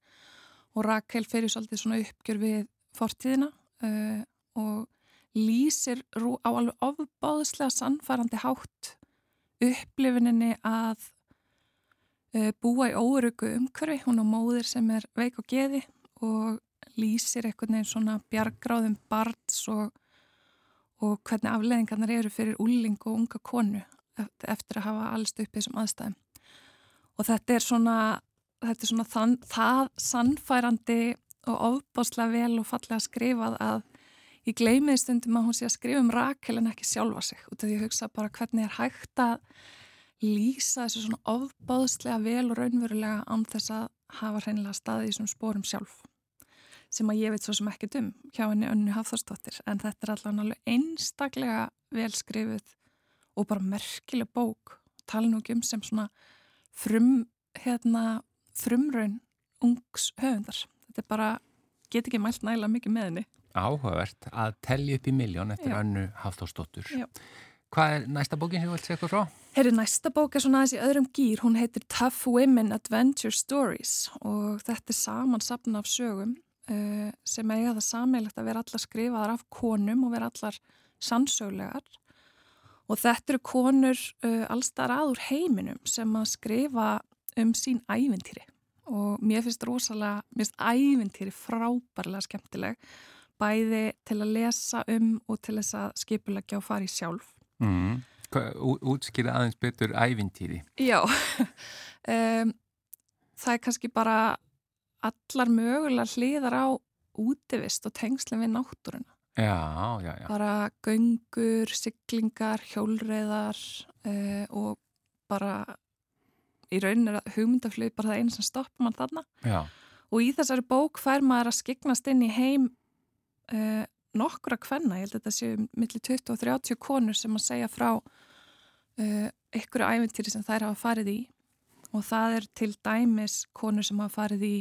og Rakel fyrir svolítið svona uppgjör við fortíðina uh, og lýsir á alveg ofbáðslega sannfærandi hátt upplifuninni að uh, búa í óöruggu umhverfi, hún á móðir sem er veik og geði og lýsir einhvern veginn svona bjargráðum barns og og hvernig afleðingarnar eru fyrir úling og unga konu eft- eftir að hafa allst upp í þessum aðstæðum. Og þetta er svona, þetta er svona þann, það sannfærandi og ofbáslega vel og fallega skrifað að ég gleymiði stundum að hún sé að skrifa um Rakel en ekki sjálfa sig. Út af því ég hugsa bara hvernig er hægt að lýsa þessu svona ofbáslega vel og raunverulega án þess að hafa hreinlega staðið í þessum spórum sjálf sem að ég veit svo sem ekkert um hjá henni önnu Hafþórsdóttir en þetta er allavega alveg einstaklega vel skrifuð og bara merkileg bók tala nú ekki um sem svona frum, hérna, frumraun ungs höfundar þetta er bara, get ekki mælt nægilega mikið með henni Áhugavert að telja upp í miljón eftir Já. önnu Hafþórsdóttur. Hvað er næsta bókin sem þú vilt segja okkur frá? Herri, næsta bók er svona aðeins í öðrum gýr, hún heitir Tough Women Adventure Stories og þetta er samansapn af sögum uh, sem eiga það sammeilegt að vera allar skrifaðar af konum og vera allar sannsöglegar og þetta eru konur uh, allstar aður heiminum sem að skrifa um sín ævintýri og mér finnst rosalega, mér finnst ævintýri frábærlega skemmtileg bæði til að lesa um og til þess að skipulegja og fara í sjálf Mm. Útskýra aðeins betur ævintýri. Já, (laughs) um, það er kannski bara allar mögulega hliðar á útivist og tengslinn við náttúruna. Já, já, já. Bara göngur, siglingar, hjólreiðar uh, og bara í raunin að hugmyndaflið bara það einu sem stoppar mann þarna. Já, Og í þessari bók fær maður að skiknast inn í heim uh, nokkura kvenna, ég held að þetta séu millir 20 og 30 konur sem að segja frá uh, ykkur æventýri sem þær hafa farið í og það er til dæmis konur sem hafa farið í,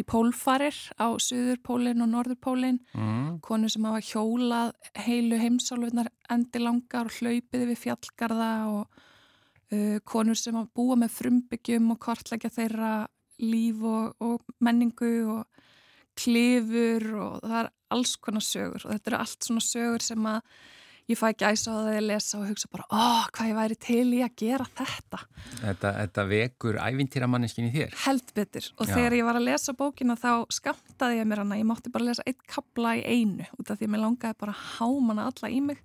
í pólfarir á Suðurpólinn og Norðurpólinn, mm. konur sem hafa hjólað heilu heimsálfunar endilangar og hlaupið við fjallgarða og uh, konur sem hafa búa með frumbyggjum og kortleggja þeirra líf og, og menningu og klifur og það er alls konar sögur og þetta eru allt svona sögur sem að ég fæ gæsa á það að lesa og hugsa bara, ó, hvað ég væri til í að gera þetta. Þetta, þetta vekur ævintýramanniskin í þér. Held betur. Og Já. þegar ég var að lesa bókina þá skamtaði ég mér hana, ég mátti bara lesa eitt kabla í einu út af því að mér langaði bara að hámana alla í mig.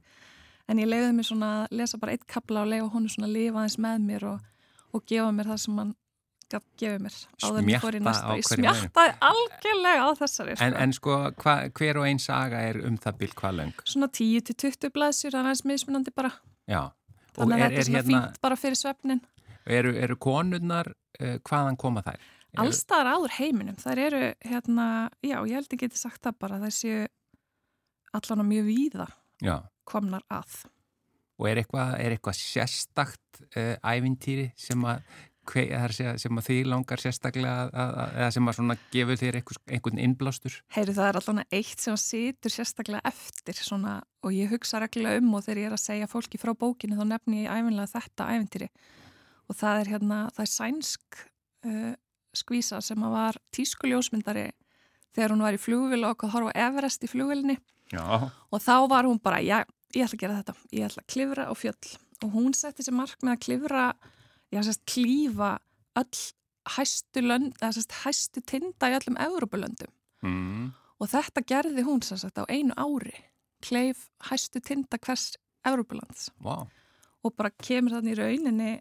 En ég leiði mér svona að lesa bara eitt kabla og leiða honum svona að lifa aðeins með mér og, og gefa mér það sem hann gaf gefið mér en hverju smjattaði algjörlega á þessari. En, sko. en sko, hva, hver og ein saga er um það bil hvað löng? Svona 10-20 blaðsjur, það er aðeins mismunandi bara. Já. Þannig að er, þetta er svona hérna, fínt bara fyrir svefnin. eru, eru konurnar, uh, hvaðan koma þær? Eru- Allstaðar áður heiminum. Þær eru, hérna, já, ég held ég geti sagt það bara, þær séu allan á mjög víða Já. komnar að. Og er eitthvað, er eitthvað sérstakt uh, ævintýri sem að, hve, það er að segja, sem að því langar sérstaklega að, að, eða sem að svona gefur þér einhvers, einhvern innblástur? Heyri, það er allan eitt sem situr sérstaklega eftir svona, og ég hugsa reglulega um og þegar ég er að segja fólki frá bókinu þá nefni ég æfinlega þetta ævintýri. Og það er hérna, það er sænsk uh, skvísa sem að var tískuljósmyndari þegar hún var í flugvil og okkur horfa á Everest í flugvilni og þá var hún bara, já, ég ætla að gera þetta. Ég ætla að klifra á fjöll. Og hún setti sér mark með að klifra já, sérst, klífa öll hæstu lönd, eða sérst, hæstu tinda í öllum Evrópulöndum Mm. og þetta gerði hún sérst á einu ári kleif hæstu tinda hvers Európulands Vá, og bara kemur þannig í rauninni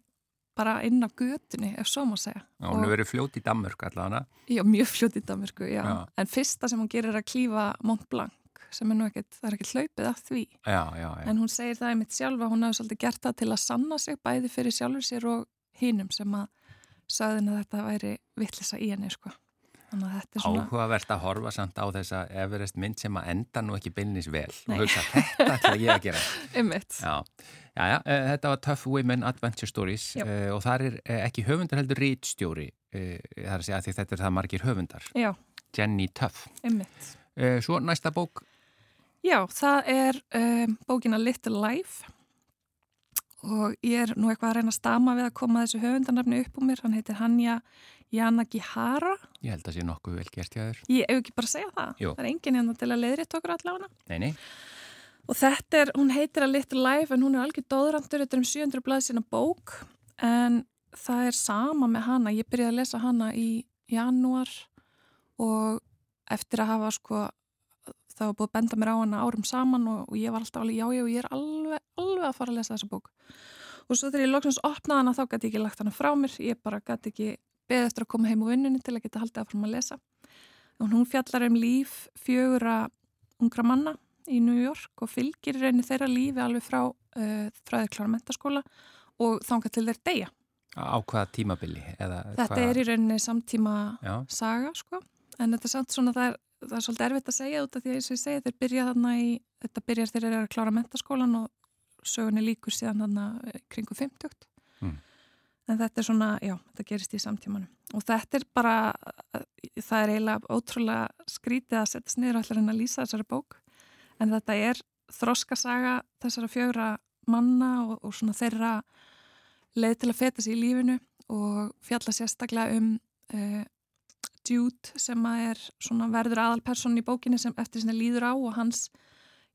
bara inn á götunni, ef svo má segja. Já, hún hefur verið fljót í Danmörk allavega. Já, mjög fljótt í Danmörku, já. Já. En fyrsta sem hún gerir er að klífa Mont Blanc, sem er nú ekkert, það er ekkert hlaupið að því. Já, já, já. En hún segir það einmitt sjálfa, hún hafi svolítið gert það til að sanna sig bæði fyrir sjálfur sér og hinum sem að sagðin að þetta væri vittlisa í henni, sko. Svona... Áhugavert að horfa samt á þessa Everest mynd sem að enda nú ekki beinnis vel Nei. og hugsa þetta ætla ég að gera. (laughs) Já, já, já eh, þetta var Tough Women Adventure Stories uh, og þar er uh, ekki höfundar heldur rítstjóri, uh, það er að segja að þetta er það margir höfundar, Já, Jenny Tough. Uh, svo næsta bók, Já, það er um, bókina Little Life og ég er nú eitthvað að reyna að stama við að koma þessu höfundarnafni upp úr mér. Hann heitir Hanja Yanagihara. ég held að sé nokkuð vel gert hjá þér. Ég hef ekki bara að segja það. Jú. Það er enginn hérna til að leiðrétt okkur allavega. Nei, nei, Og þetta er, hún heitir að Little Life en hún er algjör dóðrandur, þetta er um 700 blaði sína bók en það er sama með hana. Ég byrjaði að lesa hana í janúar og eftir að hafa sko, það var búið að benda mér á hana árum saman og, og ég var alltaf alveg, já, já, ég er alveg, alveg að fara að lesa þessa bók. Og svo þegar ég loksins opnaði hana þá gæti ég ekki lagt hana frá mér, ég bara gæti ekki beðið eftir að koma heim úr vinnunni til að geta haldið að fara að lesa. Og hún fjallar um líf fjögura ungra manna í New York og fylgir rauninni þeirra lífi alveg frá uh, fræðir klára mentaskóla og þangað til þeir deyja. á hvaða tímabili? Þetta er í rauninni samtíma Já, saga, sko, en þetta er samt svona það er, það er svolítið erfitt að segja út af því að eins og ég segi þeir byrja þarna í, þetta byrjar þeir eru að klára mentaskólan og sögunni líkur síðan eh, kringu 50. Mm. En þetta er svona, já, þetta gerist í samtímanum. Og þetta er bara, það er eiginlega ótrúlega skrítið að setja sniður allir en að lýsa þessari bók. En þetta er þroskasaga þessara fjögra manna og, og svona þeirra leið til að feta sig í lífinu og fjalla sérstaklega um uh, Jude sem að er svona verður aðalperson í bókinni sem eftir sinni líður á og hans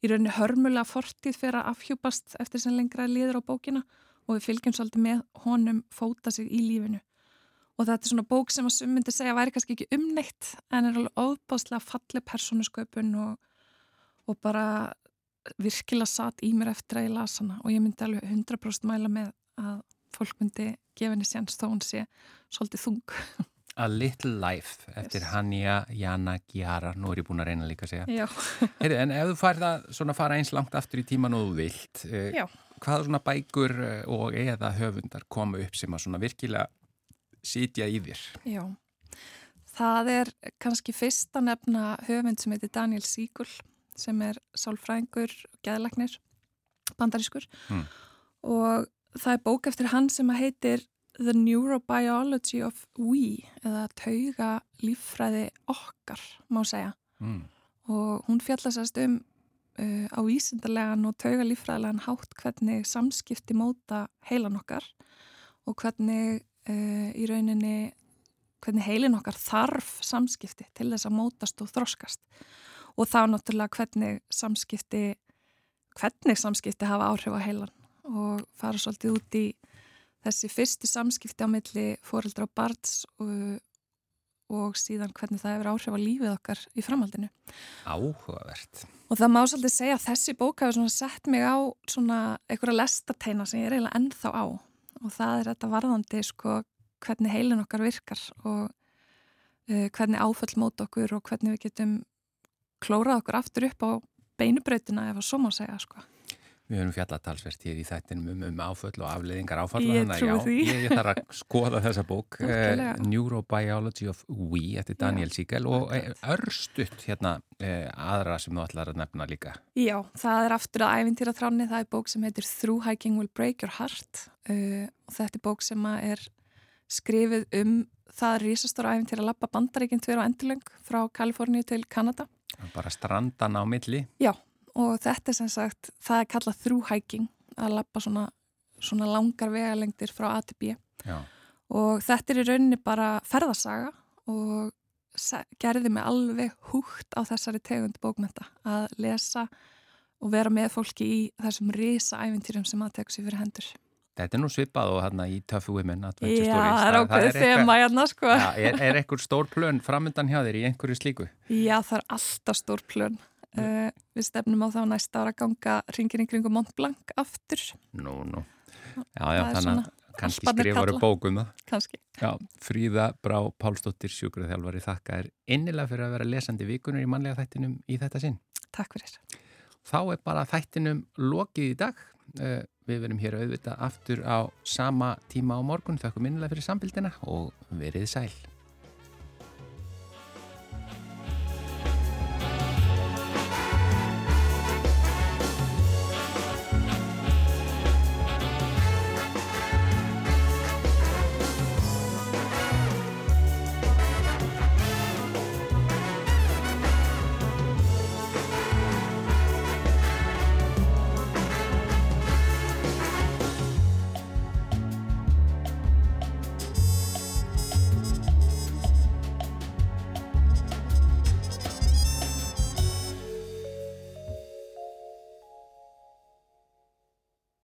í rauninni hörmulega fortíð fyrir að afhjúpast eftir sinni lengra líður á bókina og við fylgjum svolítið með honum fóta sig í lífinu. Og þetta er svona bók sem að sum myndi segja væri kannski ekki umneitt en er alveg óbáslega falleg persónusköpun og, og bara virkilega satt í mér eftir að ég las hana og ég myndi alveg 100% mæla með að fólk myndi gefa henni séns þó hún sé svolítið þung. (laughs) A Little Life eftir Yes. Hanja Jana Gjara, nú er ég búin að reyna líka að segja. (laughs) Heyri, en ef þú farið að svona fara eins langt aftur í tíman og þú vilt, Já. hvaða svona bækur eh, og eða höfundar koma upp sem að svona virkilega sitja í þér? Já, það er kannski fyrsta nefna höfund sem heitir Daniel Siegel sem er sálfræðingur og geðlagnir, bandarískur Mm. og það er bók eftir hann sem heitir The Neurobiology of We eða tauga líffræði okkar, má segja Mm. og hún fjallast um uh, á vísindarlegan og tauga líffræðilegan hátt hvernig samskipti móta heilan okkar og hvernig uh, í rauninni hvernig heilin okkar þarf samskipti til þess að mótast og þroskast og þá náttúrulega hvernig samskipti hvernig samskipti hafa áhrif á heilan og fara svolítið út í þessi fyrstu samskipti á milli fóreldra og barns og, og síðan hvernig það hefur áhrif á lífið okkar í framhaldinu. Áhugavert. Og það má svolítið segja að þessi bók svona sett mig á svona einhverja lestarteina sem ég er eiginlega ennþá á og það er þetta varðandi sko hvernig heilin okkar virkar og uh, hvernig áföll mót okkur og hvernig við getum klórað okkur aftur upp á beinubrautina ef að svo má segja sko. Við höfum fjallatalsvert hér í þættinum um, um áföll og afleiðingar áfalla. Ég já, því. Ég, ég þarf að (laughs) skoða þessa bók, uh. Neurobiology of We, eftir Daniel Siegel og eh, örstutt hérna uh, aðra sem þú ætlar að nefna líka. Já, það er aftur að æfintýra þráni, það er bók sem heitir Through Hiking Will Break Your Heart uh, og þetta er bók sem er skrifið um það risastóra æfintýra lappa bandaríkinn tver og endurlöng frá Kaliforníu til Kanada Bara strandan á milli. Já, og þetta er sem sagt, það er kallað Hiking að lappa svona, svona langar vegalengdir frá A til B Já. og þetta er í rauninni bara ferðarsaga og gerði mig alveg húgt á þessari tegund bókmenta að lesa og vera með fólki í þessum risa æfintýrum sem að tekur sér fyrir hendur. Þetta er nú svipað og hérna í Tough Women Adventure Já, Stories. það er ákveðið þema hérna sko. Já, er, er ekkur stór plön framöndan hjá þér í einhverju slíku? Já, það er alltaf stór plön. Uh, við stefnum á þá næsta ára ganga ringin í kringum Mont Blanc aftur. Nú, nú. Já, já, þannig að kannski skrifaru kalla. bókum það. Kannski. Já, Fríða Brá Pálsdóttir sjúkraþjálfari þakka er innilega fyrir að vera lesandi vikunur í mannlega þættinum í þetta sinn. Takk fyrir. Þá er bara þættinum lokið í dag. Eh, Við verum hér auðvitað aftur á sama tíma á morgun. Þakkum innilega fyrir sambildina og verið sæl.